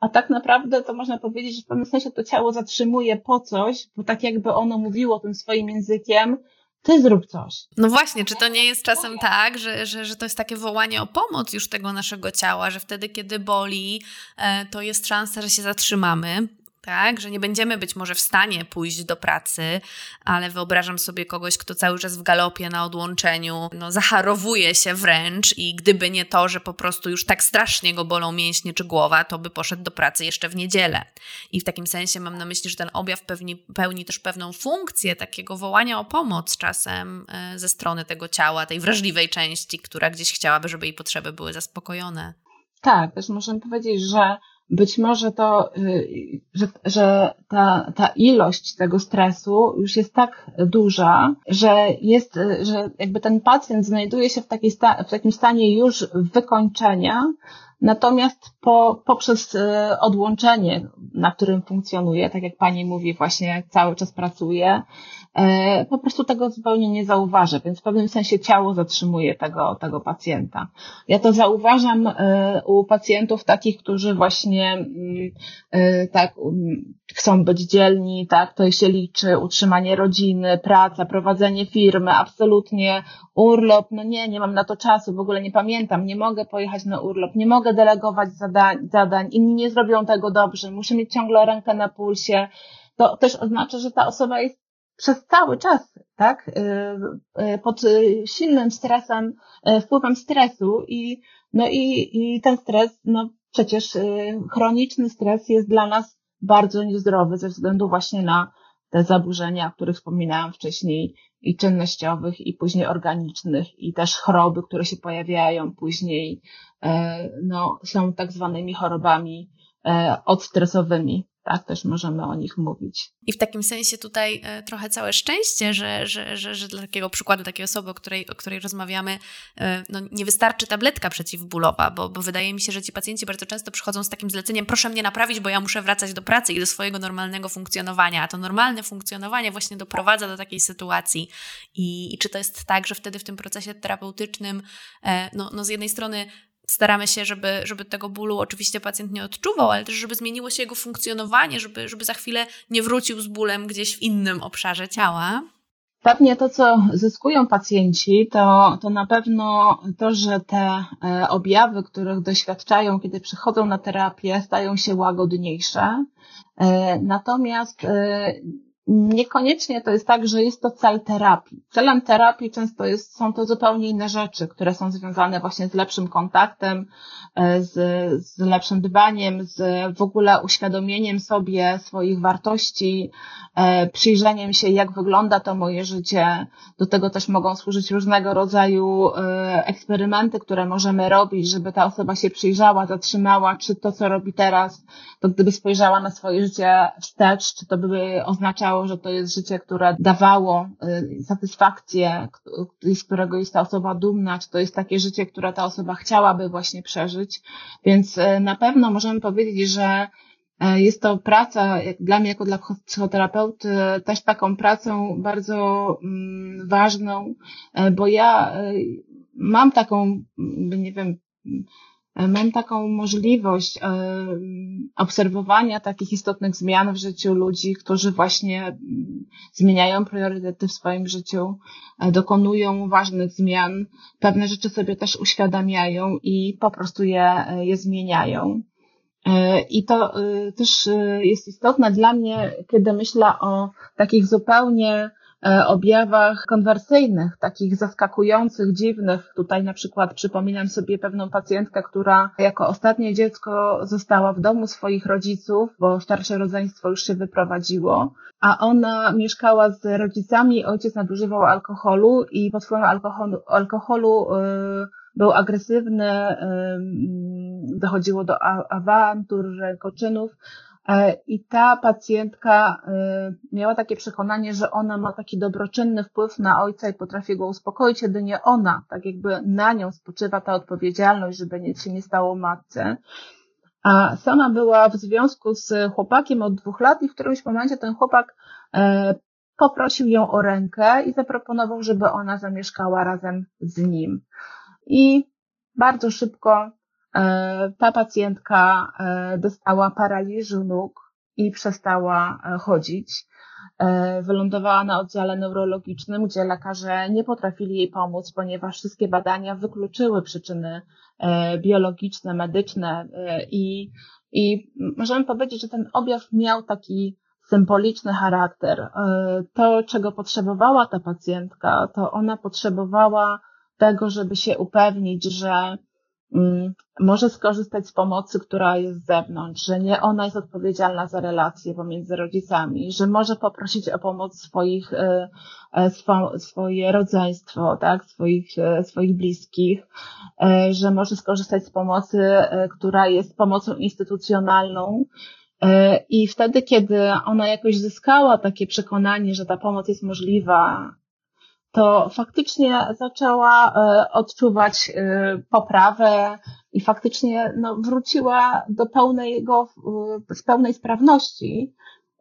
a tak naprawdę to można powiedzieć, że w pewnym sensie to ciało zatrzymuje po coś, bo tak jakby ono mówiło tym swoim językiem, ty zrób coś. No właśnie, czy to nie jest czasem tak, że, że, że to jest takie wołanie o pomoc już tego naszego ciała, że wtedy, kiedy boli, e, to jest szansa, że się zatrzymamy, tak? Że nie będziemy być może w stanie pójść do pracy, ale wyobrażam sobie kogoś, kto cały czas w galopie na odłączeniu, no zacharowuje się wręcz i gdyby nie to, że po prostu już tak strasznie go bolą mięśnie czy głowa, to by poszedł do pracy jeszcze w niedzielę. I w takim sensie mam na myśli, że ten objaw pełni, pełni też pewną funkcję takiego wołania o pomoc czasem e, ze strony tego ciała, tej wrażliwej części, która gdzieś chciałaby, żeby jej potrzeby były zaspokojone. Tak, też możemy powiedzieć, że być może to, y, że, że ta, ta ilość tego stresu już jest tak duża, że jest, y, że jakby ten pacjent znajduje się w, takiej sta, w takim stanie już wykończenia, natomiast po, poprzez y, odłączenie, na którym funkcjonuje, tak jak pani mówi, właśnie cały czas pracuje, E, po prostu tego zupełnie nie zauważę, więc w pewnym sensie ciało zatrzymuje tego, tego pacjenta. Ja to zauważam e, u pacjentów takich, którzy właśnie mm, e, tak mm, chcą być dzielni, tak, to się liczy utrzymanie rodziny, praca, prowadzenie firmy, absolutnie urlop, no nie, nie mam na to czasu, w ogóle nie pamiętam, nie mogę pojechać na urlop, nie mogę delegować zadań, zadań. Inni nie zrobią tego dobrze, muszę mieć ciągle rękę na pulsie, to też oznacza, że ta osoba jest przez cały czas, tak, y, y, pod silnym stresem, y, wpływem stresu i, no i, i ten stres, no przecież chroniczny stres jest dla nas bardzo niezdrowy ze względu właśnie na te zaburzenia, o których wspominałam wcześniej, i czynnościowych, i później organicznych, i też choroby, które się pojawiają później, no, są tak zwanymi chorobami odstresowymi tak też możemy o nich mówić. I w takim sensie tutaj e, trochę całe szczęście, że, że, że, że dla takiego przykładu, takiej osoby, o której, o której rozmawiamy, e, no nie wystarczy tabletka przeciwbólowa, bo, bo wydaje mi się, że ci pacjenci bardzo często przychodzą z takim zleceniem, proszę mnie naprawić, bo ja muszę wracać do pracy i do swojego normalnego funkcjonowania, a to normalne funkcjonowanie właśnie doprowadza do takiej sytuacji. I, i czy to jest tak, że wtedy w tym procesie terapeutycznym, e, no, no z jednej strony staramy się, żeby, żeby tego bólu oczywiście pacjent nie odczuwał, ale też, żeby zmieniło się jego funkcjonowanie, żeby, żeby za chwilę nie wrócił z bólem gdzieś w innym obszarze ciała. Pewnie to, co zyskują pacjenci, to, to na pewno to, że te e, objawy, których doświadczają, kiedy przychodzą na terapię, stają się łagodniejsze. E, natomiast e, Niekoniecznie to jest tak, że jest to cel terapii. Celem terapii często jest, są to zupełnie inne rzeczy, które są związane właśnie z lepszym kontaktem, e, z, z lepszym dbaniem, z w ogóle uświadomieniem sobie swoich wartości, e, przyjrzeniem się, jak wygląda to moje życie. Do tego też mogą służyć różnego rodzaju e, eksperymenty, które możemy robić, żeby ta osoba się przyjrzała, zatrzymała, czy to, co robi teraz, to gdyby spojrzała na swoje życie wstecz, czy to by oznaczało, że to jest życie, które dawało y, satysfakcję, z którego jest ta osoba dumna, czy to jest takie życie, które ta osoba chciałaby właśnie przeżyć. Więc y, na pewno możemy powiedzieć, że y, jest to praca, dla mnie jako dla psychoterapeuty, też taką pracą bardzo mm, ważną, bo ja mam taką, nie wiem, mam taką możliwość e, obserwowania takich istotnych zmian w życiu ludzi, którzy właśnie mm, zmieniają priorytety w swoim życiu, e, dokonują ważnych zmian, pewne rzeczy sobie też uświadamiają i po prostu je, je zmieniają. E, I to też jest istotne dla mnie, kiedy myślę o takich zupełnie E, objawach konwersyjnych, takich zaskakujących, dziwnych. Tutaj na przykład przypominam sobie pewną pacjentkę, która jako ostatnie dziecko została w domu swoich rodziców, bo starsze rodzeństwo już się wyprowadziło, a ona mieszkała z rodzicami, ojciec nadużywał alkoholu i pod wpływem alkoholu, alkoholu yy, był agresywny, yy, dochodziło do awantur, rękoczynów. E, I ta pacjentka e, miała takie przekonanie, że ona ma taki dobroczynny wpływ na ojca i potrafi go uspokoić, jedynie ona, tak jakby na nią spoczywa ta odpowiedzialność, żeby nic się nie stało matce. A sama była w związku z chłopakiem od dwóch lat i w którymś momencie ten chłopak e, poprosił ją o rękę i zaproponował, żeby ona zamieszkała razem z nim. I bardzo szybko ta pacjentka e, dostała paraliżu nóg i przestała e, chodzić. wylądowała na oddziale neurologicznym, gdzie lekarze nie potrafili jej pomóc, ponieważ wszystkie badania wykluczyły przyczyny biologiczne, medyczne i, i możemy powiedzieć, że ten objaw miał taki symboliczny charakter. To, czego potrzebowała ta pacjentka, to ona potrzebowała tego, żeby się upewnić, że może skorzystać z pomocy, która jest z zewnątrz, że nie ona jest odpowiedzialna za relacje pomiędzy rodzicami, że może poprosić o pomoc swoich, e, e, swo, swoje rodzeństwo, tak, swoich, e, swoich bliskich, że może skorzystać z pomocy, która jest pomocą instytucjonalną. I wtedy, kiedy ona jakoś zyskała takie przekonanie, że ta pomoc jest możliwa, to faktycznie zaczęła e, odczuwać e, poprawę i faktycznie no, wróciła do pełnego, z pełnej sprawności.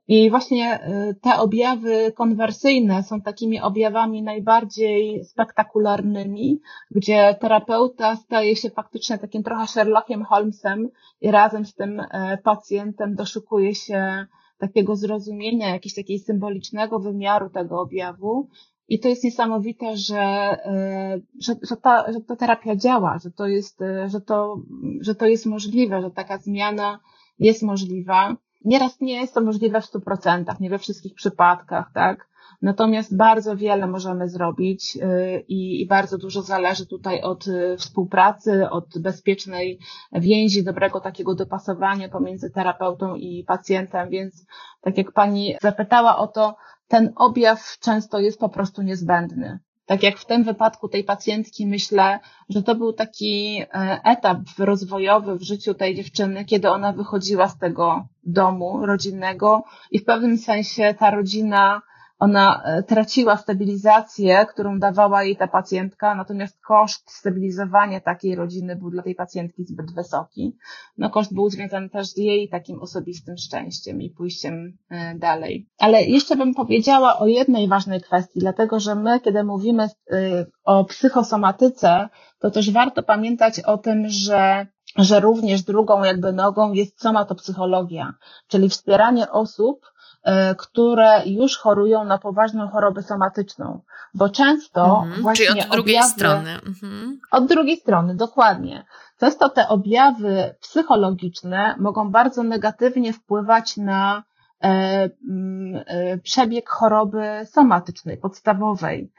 I właśnie e, te objawy konwersyjne są takimi objawami najbardziej spektakularnymi, gdzie terapeuta staje się faktycznie takim trochę Sherlockiem Holmesem i razem z tym pacjentem doszukuje się takiego zrozumienia, jakiegoś takiego symbolicznego wymiaru tego objawu i to jest niesamowite, że, e, że, że, ta, że ta terapia działa, że to, jest, e, że, to, że to jest możliwe, że taka zmiana jest możliwa. Nieraz nie jest to możliwe w stu procentach, nie we wszystkich przypadkach, tak? Natomiast bardzo wiele możemy zrobić e, i, i, bardzo dużo zależy tutaj od współpracy, od bezpiecznej więzi, dobrego takiego dopasowania pomiędzy terapeutą i pacjentem, więc tak jak pani zapytała o to, ten objaw często jest po prostu niezbędny. Tak jak w tym wypadku tej pacjentki myślę, że to był taki e, etap rozwojowy w życiu tej dziewczyny, kiedy ona wychodziła z tego domu rodzinnego i w pewnym sensie ta rodzina ona e, traciła stabilizację, którą dawała jej ta pacjentka, natomiast koszt stabilizowania takiej rodziny był dla tej pacjentki zbyt wysoki. No koszt był związany też z jej takim osobistym szczęściem i pójściem e, dalej. Ale jeszcze bym powiedziała o jednej ważnej kwestii, dlatego że my, kiedy mówimy e, o psychosomatyce, to też warto pamiętać o tym, że że również drugą jakby nogą jest somatopsychologia, czyli wspieranie osób, E, które już chorują na poważną chorobę somatyczną, bo często mhm, właśnie czyli od drugiej objawy, strony. Mhm. Od drugiej strony, dokładnie. Często te objawy psychologiczne mogą bardzo negatywnie wpływać na e, e, przebieg choroby somatycznej, podstawowej.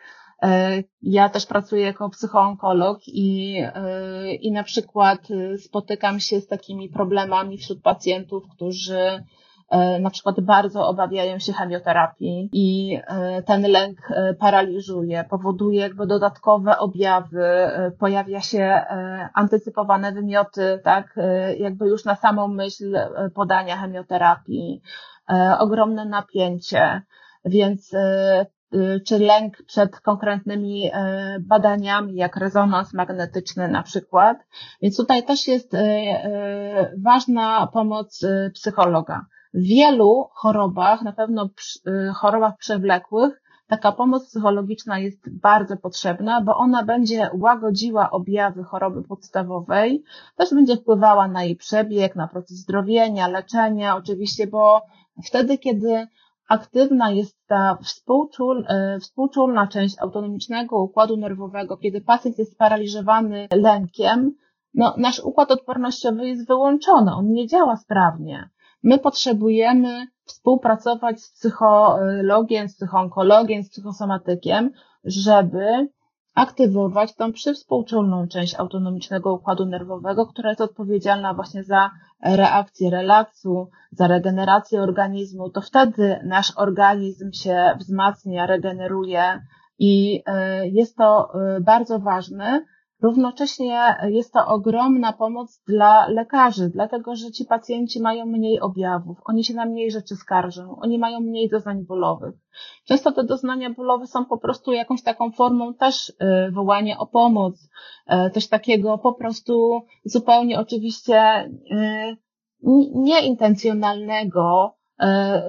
E, ja też pracuję jako psychoonkolog i, e, i na przykład spotykam się z takimi problemami wśród pacjentów, którzy E, na przykład bardzo obawiają się chemioterapii i e, ten lęk e, paraliżuje, powoduje jakby dodatkowe objawy, pojawia się antycypowane wymioty, tak, jakby już na samą myśl podania chemioterapii, ogromne napięcie, więc czy lęk przed konkretnymi badaniami, jak rezonans magnetyczny na przykład. Więc tutaj też jest ważna pomoc psychologa. W wielu chorobach, na pewno y, chorobach przewlekłych, taka pomoc psychologiczna jest bardzo potrzebna, bo ona będzie łagodziła objawy choroby podstawowej, też będzie wpływała na jej przebieg, na proces zdrowienia, leczenia, oczywiście, bo wtedy, kiedy aktywna jest ta współczul, y, współczulna część autonomicznego układu nerwowego, kiedy pacjent jest sparaliżowany lękiem, no, nasz układ odpornościowy jest wyłączony, on nie działa sprawnie. My potrzebujemy współpracować z psychologiem, z psychoonkologiem, z psychosomatykiem, żeby aktywować tą przywspółczulną część autonomicznego układu nerwowego, która jest odpowiedzialna właśnie za reakcję relaksu, za regenerację organizmu, to wtedy nasz organizm się wzmacnia, regeneruje i y, jest to y, bardzo ważne, Równocześnie jest to ogromna pomoc dla lekarzy, dlatego że ci pacjenci mają mniej objawów, oni się na mniej rzeczy skarżą, oni mają mniej doznań bólowych. Często te doznania bólowe są po prostu jakąś taką formą też y, wołania o pomoc, y, też takiego po prostu zupełnie oczywiście y, nieintencjonalnego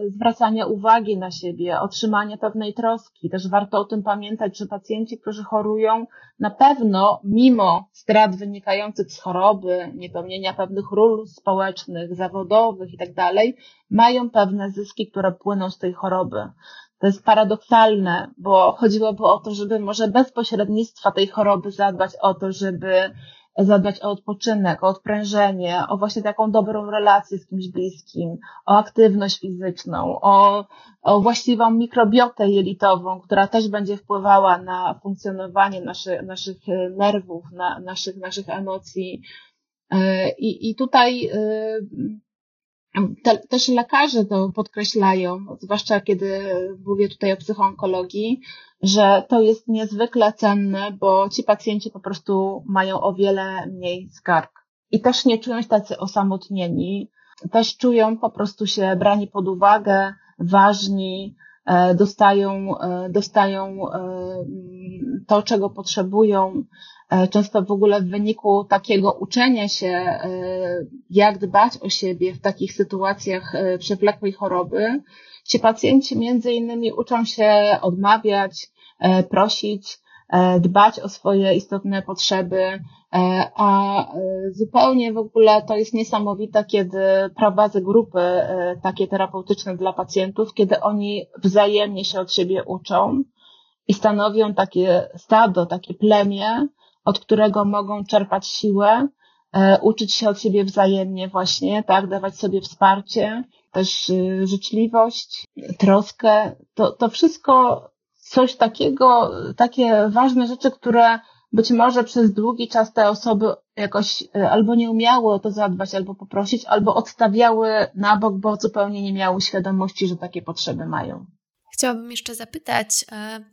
zwracania uwagi na siebie, otrzymania pewnej troski. Też warto o tym pamiętać, że pacjenci, którzy chorują, na pewno mimo strat wynikających z choroby, niepełnienia pewnych ról społecznych, zawodowych itd., tak mają pewne zyski, które płyną z tej choroby. To jest paradoksalne, bo chodziłoby o to, żeby może bez pośrednictwa tej choroby zadbać o to, żeby zadbać o odpoczynek, o odprężenie, o właśnie taką dobrą relację z kimś bliskim, o aktywność fizyczną, o, o właściwą mikrobiotę jelitową, która też będzie wpływała na funkcjonowanie naszy, naszych nerwów, na naszych, naszych emocji. E, I, i tutaj e, te, też lekarze to podkreślają, zwłaszcza kiedy mówię tutaj o psychoonkologii, że to jest niezwykle cenne, bo ci pacjenci po prostu mają o wiele mniej skarg. I też nie czują się tacy osamotnieni, też czują po prostu się brani pod uwagę, ważni, e, dostają, e, dostają e, to, czego potrzebują, często w ogóle w wyniku takiego uczenia się, jak dbać o siebie w takich sytuacjach przewlekłej choroby, ci pacjenci między innymi uczą się odmawiać, prosić, dbać o swoje istotne potrzeby, a zupełnie w ogóle to jest niesamowite, kiedy prowadzę grupy takie terapeutyczne dla pacjentów, kiedy oni wzajemnie się od siebie uczą i stanowią takie stado, takie plemię, od którego mogą czerpać siłę, e, uczyć się od siebie wzajemnie właśnie, tak, dawać sobie wsparcie, też y, życzliwość, troskę. To, to wszystko coś takiego, takie ważne rzeczy, które być może przez długi czas te osoby jakoś y, albo nie umiały o to zadbać, albo poprosić, albo odstawiały na bok, bo zupełnie nie miały świadomości, że takie potrzeby mają. Chciałabym jeszcze zapytać, e,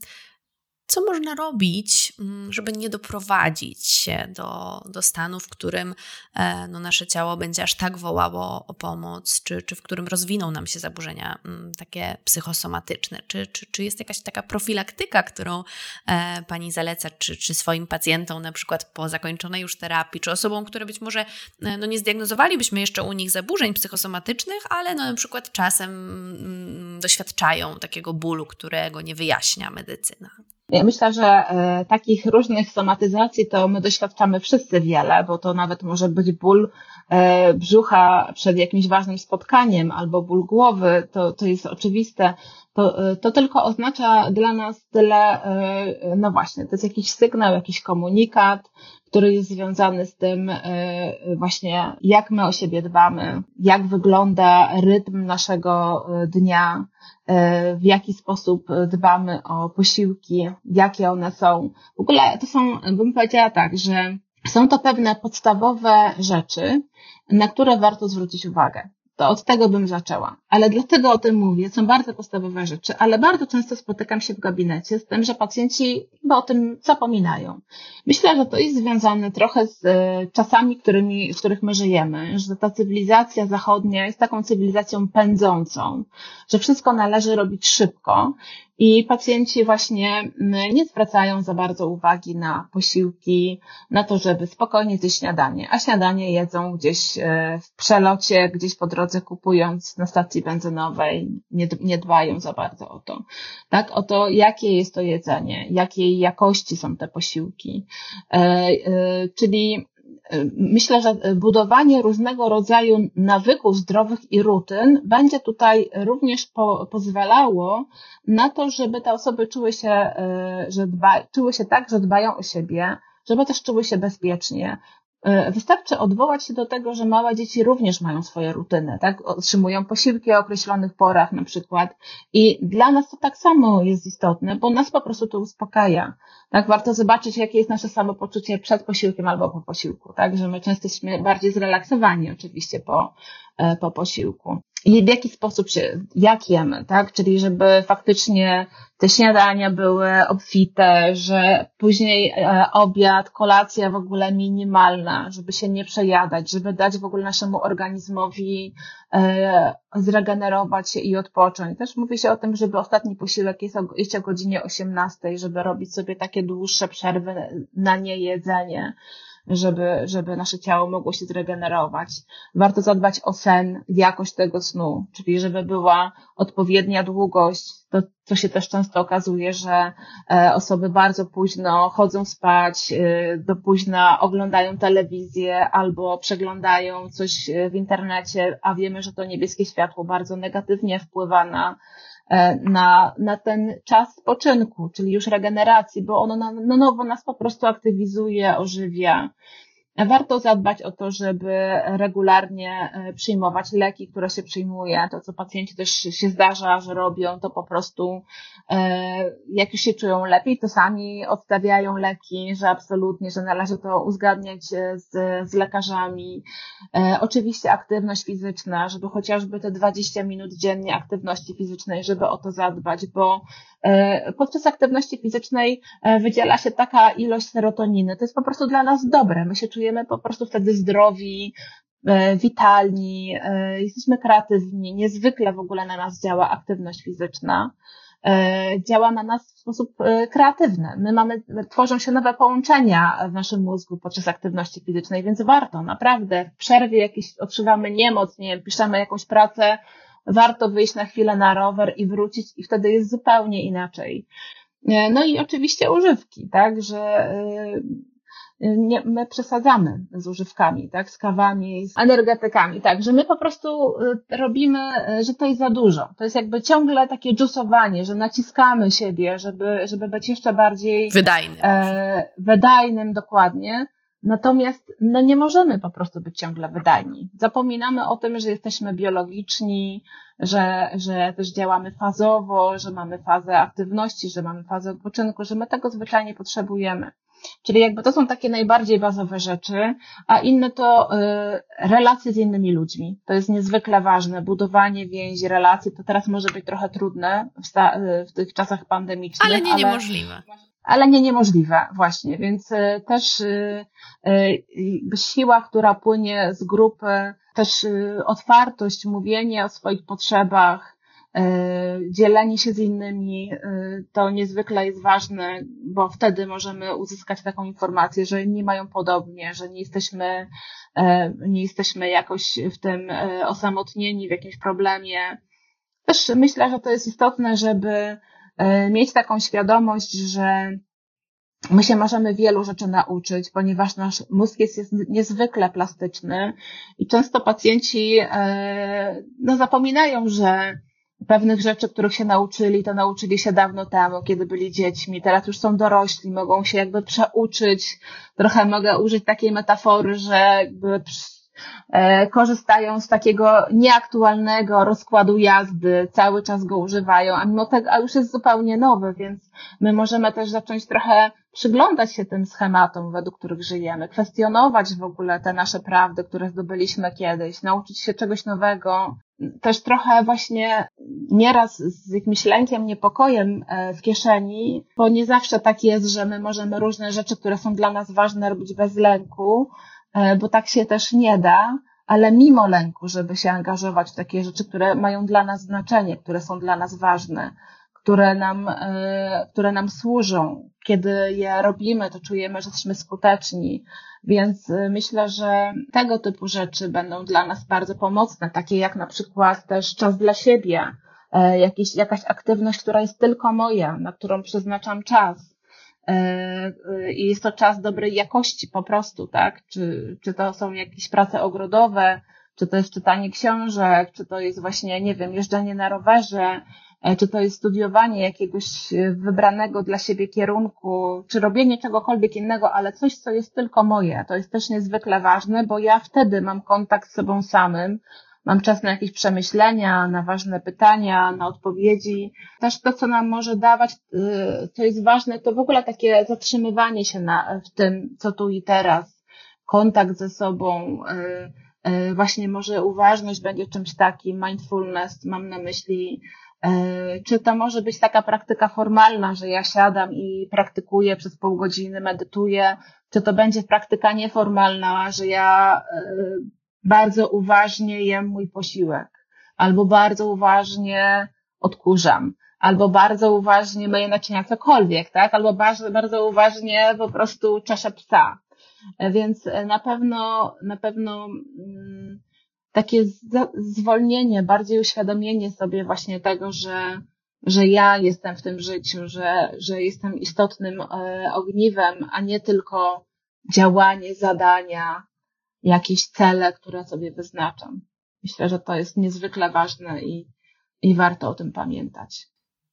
co można robić, mm, żeby nie doprowadzić się do, do stanu, w którym e, no, nasze ciało będzie aż tak wołało o pomoc, czy, czy w którym rozwiną nam się zaburzenia mm, takie psychosomatyczne? Czy, czy, czy jest jakaś taka profilaktyka, którą e, Pani zaleca, czy, czy swoim pacjentom, na przykład po zakończonej już terapii, czy osobom, które być może e, no, nie zdiagnozowalibyśmy jeszcze u nich zaburzeń psychosomatycznych, ale no, na przykład czasem mm, doświadczają takiego bólu, którego nie wyjaśnia medycyna? Myślę, że e, takich różnych somatyzacji to my doświadczamy wszyscy wiele, bo to nawet może być ból e, brzucha przed jakimś ważnym spotkaniem albo ból głowy, to, to jest oczywiste. To, e, to tylko oznacza dla nas tyle, no właśnie, to jest jakiś sygnał, jakiś komunikat, który jest związany z tym właśnie, jak my o siebie dbamy, jak wygląda rytm naszego dnia, w jaki sposób dbamy o posiłki, jakie one są. W ogóle to są, bym powiedziała tak, że są to pewne podstawowe rzeczy, na które warto zwrócić uwagę. To od tego bym zaczęła. Ale dlatego o tym mówię. Są bardzo podstawowe rzeczy, ale bardzo często spotykam się w gabinecie z tym, że pacjenci chyba o tym zapominają. Myślę, że to jest związane trochę z e, czasami, którymi, w których my żyjemy, że ta cywilizacja zachodnia jest taką cywilizacją pędzącą, że wszystko należy robić szybko i pacjenci właśnie mm, nie zwracają za bardzo uwagi na posiłki, na to, żeby spokojnie zjeść śniadanie, a śniadanie jedzą gdzieś e, w przelocie, gdzieś po drodze kupując na stacji benzynowej, nie, nie dbają za bardzo o to. Tak, o to, jakie jest to jedzenie, jakiej jakości są te posiłki. E, e, czyli myślę, że budowanie różnego rodzaju nawyków zdrowych i rutyn będzie tutaj również po, pozwalało na to, żeby te osoby czuły się, e, że dba, czuły się tak, że dbają o siebie, żeby też czuły się bezpiecznie, wystarczy odwołać się do tego, że małe dzieci również mają swoje rutyny, tak? Otrzymują posiłki o określonych porach na przykład. I dla nas to tak samo jest istotne, bo nas po prostu to uspokaja. Tak? Warto zobaczyć, jakie jest nasze samopoczucie przed posiłkiem albo po posiłku, tak? Że my często jesteśmy bardziej zrelaksowani oczywiście po, e, po posiłku i w jaki sposób się, jak jemy, tak? Czyli żeby faktycznie te śniadania były obfite, że później e, obiad, kolacja w ogóle minimalna, żeby się nie przejadać, żeby dać w ogóle naszemu organizmowi e, zregenerować się i odpocząć. Też mówi się o tym, żeby ostatni posiłek jest o, jest o godzinie 18, żeby robić sobie takie dłuższe przerwy na niejedzenie żeby, żeby nasze ciało mogło się zregenerować. Warto zadbać o sen, jakość tego snu, czyli żeby była odpowiednia długość. To, co się też często okazuje, że e, osoby bardzo późno chodzą spać, e, do późna oglądają telewizję albo przeglądają coś w internecie, a wiemy, że to niebieskie światło bardzo negatywnie wpływa na E, na, na ten czas spoczynku, czyli już regeneracji, bo ono na, na nowo nas po prostu aktywizuje, ożywia. Warto zadbać o to, żeby regularnie e, przyjmować leki, które się przyjmuje. To, co pacjenci też się zdarza, że robią, to po prostu e, jak już się czują lepiej, to sami odstawiają leki, że absolutnie, że należy to uzgadniać e, z, z lekarzami. Oczywiście aktywność fizyczna, żeby chociażby te 20 minut dziennie aktywności fizycznej, żeby o to zadbać, bo podczas aktywności fizycznej wydziela się taka ilość serotoniny. To jest po prostu dla nas dobre. My się czujemy po prostu wtedy zdrowi, e, witalni, e, jesteśmy kreatywni, niezwykle w ogóle na nas działa aktywność fizyczna. E, działa na nas w sposób kreatywny. My mamy, tworzą się nowe połączenia w naszym mózgu podczas aktywności fizycznej, więc warto, naprawdę, w przerwie jakiś odczuwamy niemoc, nie wiem, piszemy jakąś pracę, warto wyjść na chwilę na rower i wrócić i wtedy jest zupełnie inaczej. No i oczywiście używki, tak, że nie, my przesadzamy z używkami, tak, z kawami, z energetykami, tak, że my po prostu y, robimy, że to jest za dużo. To jest jakby ciągle takie dżusowanie, że naciskamy siebie, żeby, żeby być jeszcze bardziej wydajnym. E, wydajnym, dokładnie. Natomiast no nie możemy po prostu być ciągle wydajni. Zapominamy o tym, że jesteśmy biologiczni, że, że też działamy fazowo, że mamy fazę aktywności, że mamy fazę odpoczynku, że my tego zwyczajnie potrzebujemy. Czyli jakby to są takie najbardziej bazowe rzeczy, a inne to y, relacje z innymi ludźmi. To jest niezwykle ważne. Budowanie więzi, relacji, to teraz może być trochę trudne w, y, w tych czasach pandemicznych. Ale nie ale, niemożliwe. Ale nie niemożliwe, właśnie. Więc y, też y, y, siła, która płynie z grupy, też otwartość, mówienie o swoich potrzebach, E, dzielenie się z innymi e, to niezwykle jest ważne, bo wtedy możemy uzyskać taką informację, że inni mają podobnie, że nie jesteśmy, e, nie jesteśmy jakoś w tym osamotnieni w jakimś problemie. Też myślę, że to jest istotne, żeby mieć taką świadomość, że my się możemy wielu rzeczy nauczyć, ponieważ nasz mózg jest, jest niezwykle plastyczny i często pacjenci no, zapominają, że pewnych rzeczy, których się nauczyli, to nauczyli się dawno temu, kiedy byli dziećmi. Teraz już są dorośli, mogą się jakby przeuczyć. Trochę mogę użyć takiej metafory, że jakby e, korzystają z takiego nieaktualnego rozkładu jazdy, cały czas go używają, a mimo tego, a już jest zupełnie nowy, więc my możemy też zacząć trochę przyglądać się tym schematom, według których żyjemy, kwestionować w ogóle te nasze prawdy, które zdobyliśmy kiedyś, nauczyć się czegoś nowego, też trochę właśnie nieraz z jakimś lękiem, niepokojem e, w kieszeni, bo nie zawsze tak jest, że my możemy różne rzeczy, które są dla nas ważne, robić bez lęku, e, bo tak się też nie da, ale mimo lęku, żeby się angażować w takie rzeczy, które mają dla nas znaczenie, które są dla nas ważne, które nam, e, które nam służą. Kiedy je robimy, to czujemy, że jesteśmy skuteczni, więc y, myślę, że tego typu rzeczy będą dla nas bardzo pomocne, takie jak na przykład też czas dla siebie, e, jakiś, jakaś aktywność, która jest tylko moja, na którą przeznaczam czas. E, y, I jest to czas dobrej jakości po prostu, tak? Czy, czy to są jakieś prace ogrodowe, czy to jest czytanie książek, czy to jest właśnie, nie wiem, jeżdżenie na rowerze, E, czy to jest studiowanie jakiegoś e, wybranego dla siebie kierunku, czy robienie czegokolwiek innego, ale coś, co jest tylko moje. To jest też niezwykle ważne, bo ja wtedy mam kontakt z sobą samym, mam czas na jakieś przemyślenia, na ważne pytania, na odpowiedzi. Też to, co nam może dawać, e, co jest ważne, to w ogóle takie zatrzymywanie się na, w tym, co tu i teraz, kontakt ze sobą, właśnie może uważność będzie czymś takim, mindfulness, mam na myśli czy to może być taka praktyka formalna, że ja siadam i praktykuję przez pół godziny, medytuję? Czy to będzie praktyka nieformalna, że ja bardzo uważnie jem mój posiłek, albo bardzo uważnie odkurzam, albo bardzo uważnie myję naczynia, cokolwiek, tak? Albo bardzo, bardzo uważnie po prostu czeszę psa. Więc na pewno, na pewno mm, takie zwolnienie, bardziej uświadomienie sobie właśnie tego, że, że ja jestem w tym życiu, że, że jestem istotnym e, ogniwem, a nie tylko działanie, zadania, jakieś cele, które sobie wyznaczam. Myślę, że to jest niezwykle ważne i, i warto o tym pamiętać.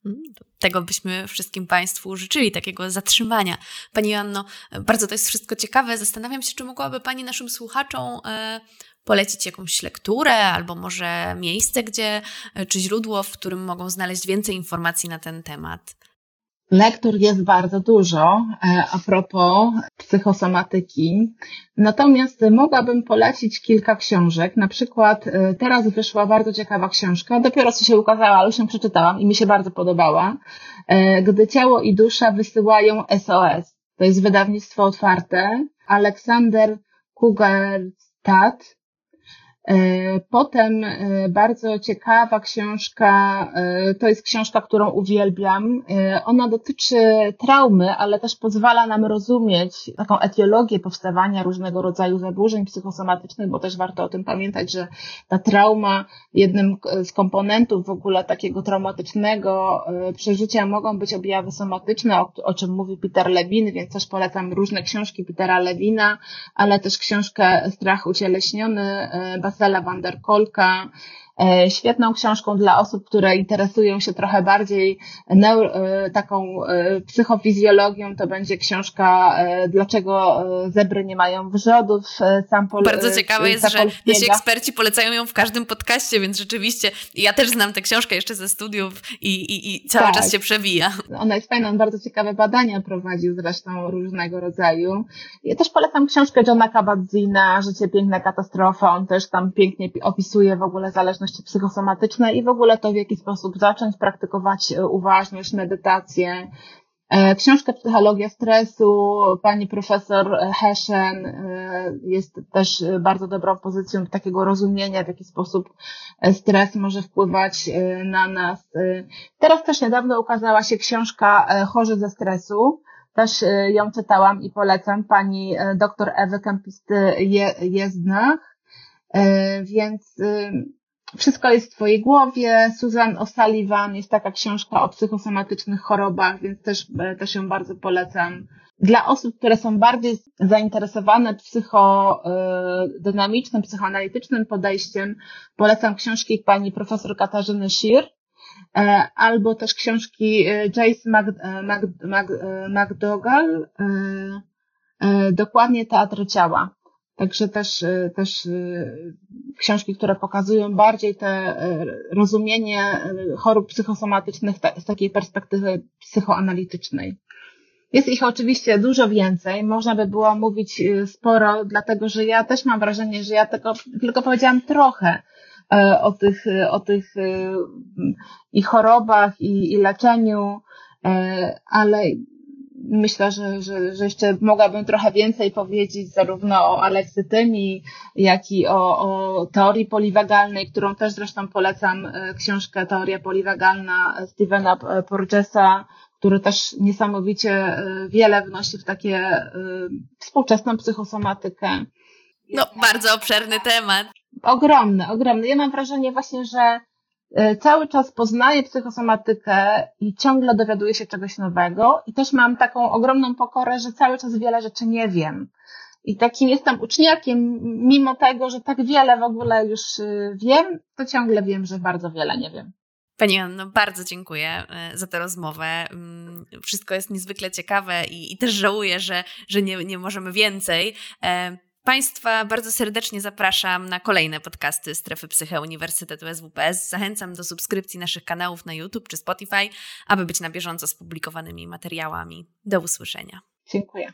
Mm, tego byśmy wszystkim Państwu życzyli, takiego zatrzymania. Pani Joanno, bardzo to jest wszystko ciekawe. Zastanawiam się, czy mogłaby Pani naszym słuchaczom e, polecić jakąś lekturę albo może miejsce, gdzie, e, czy źródło, w którym mogą znaleźć więcej informacji na ten temat. Lektur jest bardzo dużo e, a propos psychosomatyki. Natomiast mogłabym polecić kilka książek. Na przykład e, teraz wyszła bardzo ciekawa książka, dopiero co się ukazała, ale już ją przeczytałam i mi się bardzo podobała. Gdy ciało i dusza wysyłają SOS. To jest wydawnictwo otwarte. Aleksander Kugelstad E, potem e, bardzo ciekawa książka, e, to jest książka, którą uwielbiam. Ona dotyczy traumy, ale też pozwala nam rozumieć taką etiologię powstawania różnego rodzaju zaburzeń psychosomatycznych, bo też warto o tym pamiętać, że ta trauma, jednym z komponentów w ogóle takiego traumatycznego przeżycia mogą być objawy somatyczne, o, czym mówi Peter Levin, więc też polecam różne książki Petera Lewina, ale też książkę Strach ucieleśniony, Marcela van Kolka, świetną książką dla osób, które interesują się trochę bardziej neuro, e, taką e, psychofizjologią, to będzie książka Dlaczego zebry nie mają wrzodów. Sam pol, Bardzo ciekawe jest, że nasi eksperci polecają ją w każdym podcaście, więc rzeczywiście ja też znam tę książkę jeszcze ze studiów i, i, i cały tak. czas się przewija. Ona jest fajna, on bardzo ciekawe badania prowadził zresztą różnego rodzaju. Ja też polecam książkę Johna Kabat-Zina, Życie piękna katastrofa. On też tam pięknie opisuje w ogóle zależność zależności psychosomatyczne i w ogóle to, w jaki sposób zacząć praktykować e, uważność, medytację. E, książka Psychologia stresu pani profesor Heshen e, jest też bardzo dobrą pozycją takiego rozumienia, w jaki sposób stres może wpływać na nas. Teraz też niedawno ukazała się książka Chorzy ze stresu. Też ją czytałam i polecam pani dr Ewy Kempisty Jezdnach. Więc wszystko jest w Twojej głowie. Susan O'Sullivan jest taka książka o psychosomatycznych chorobach, więc też, e, też ją bardzo polecam. Dla osób, które są bardziej zainteresowane psychodynamicznym, psychoanalitycznym podejściem, polecam książki pani profesor Katarzyny Shir, e, albo też książki e, Jace McDougall, dokładnie Teatr Ciała. Także też, y, też y, książki, które pokazują bardziej te y, rozumienie chorób psychosomatycznych z takiej perspektywy psychoanalitycznej. Jest ich oczywiście dużo więcej, można by było mówić sporo, dlatego że ja też mam wrażenie, że ja tylko powiedziałam trochę o tych, o tych i chorobach, i, i leczeniu, ale myślę, że, że, że jeszcze mogłabym trochę więcej powiedzieć zarówno o aleksytymii, jak i o, o teorii poliwagalnej, którą też zresztą polecam e, książkę Teoria poliwagalna Stevena Porgesa, który też niesamowicie e, wiele wnosi w takie e, współczesną psychosomatykę. No, bardzo obszerny temat. Ogromny, ogromny. Ja mam wrażenie właśnie, że E, cały czas poznaję psychosomatykę i ciągle dowiaduję się czegoś nowego i też mam taką ogromną pokorę, że cały czas wiele rzeczy nie wiem. I takim jestem uczniakiem, mimo tego, że tak wiele w ogóle już y, wiem, to ciągle wiem, że bardzo wiele nie wiem. Pani Anno, bardzo dziękuję e, za tę rozmowę. Mm, wszystko jest niezwykle ciekawe i, i też żałuję, że, że nie, nie możemy więcej. Państwa bardzo serdecznie zapraszam na kolejne podcasty Strefy Psyche Uniwersytetu SWPS. Zachęcam do subskrypcji naszych kanałów na YouTube czy Spotify, aby być na bieżąco z publikowanymi materiałami. Do usłyszenia. Dziękuję.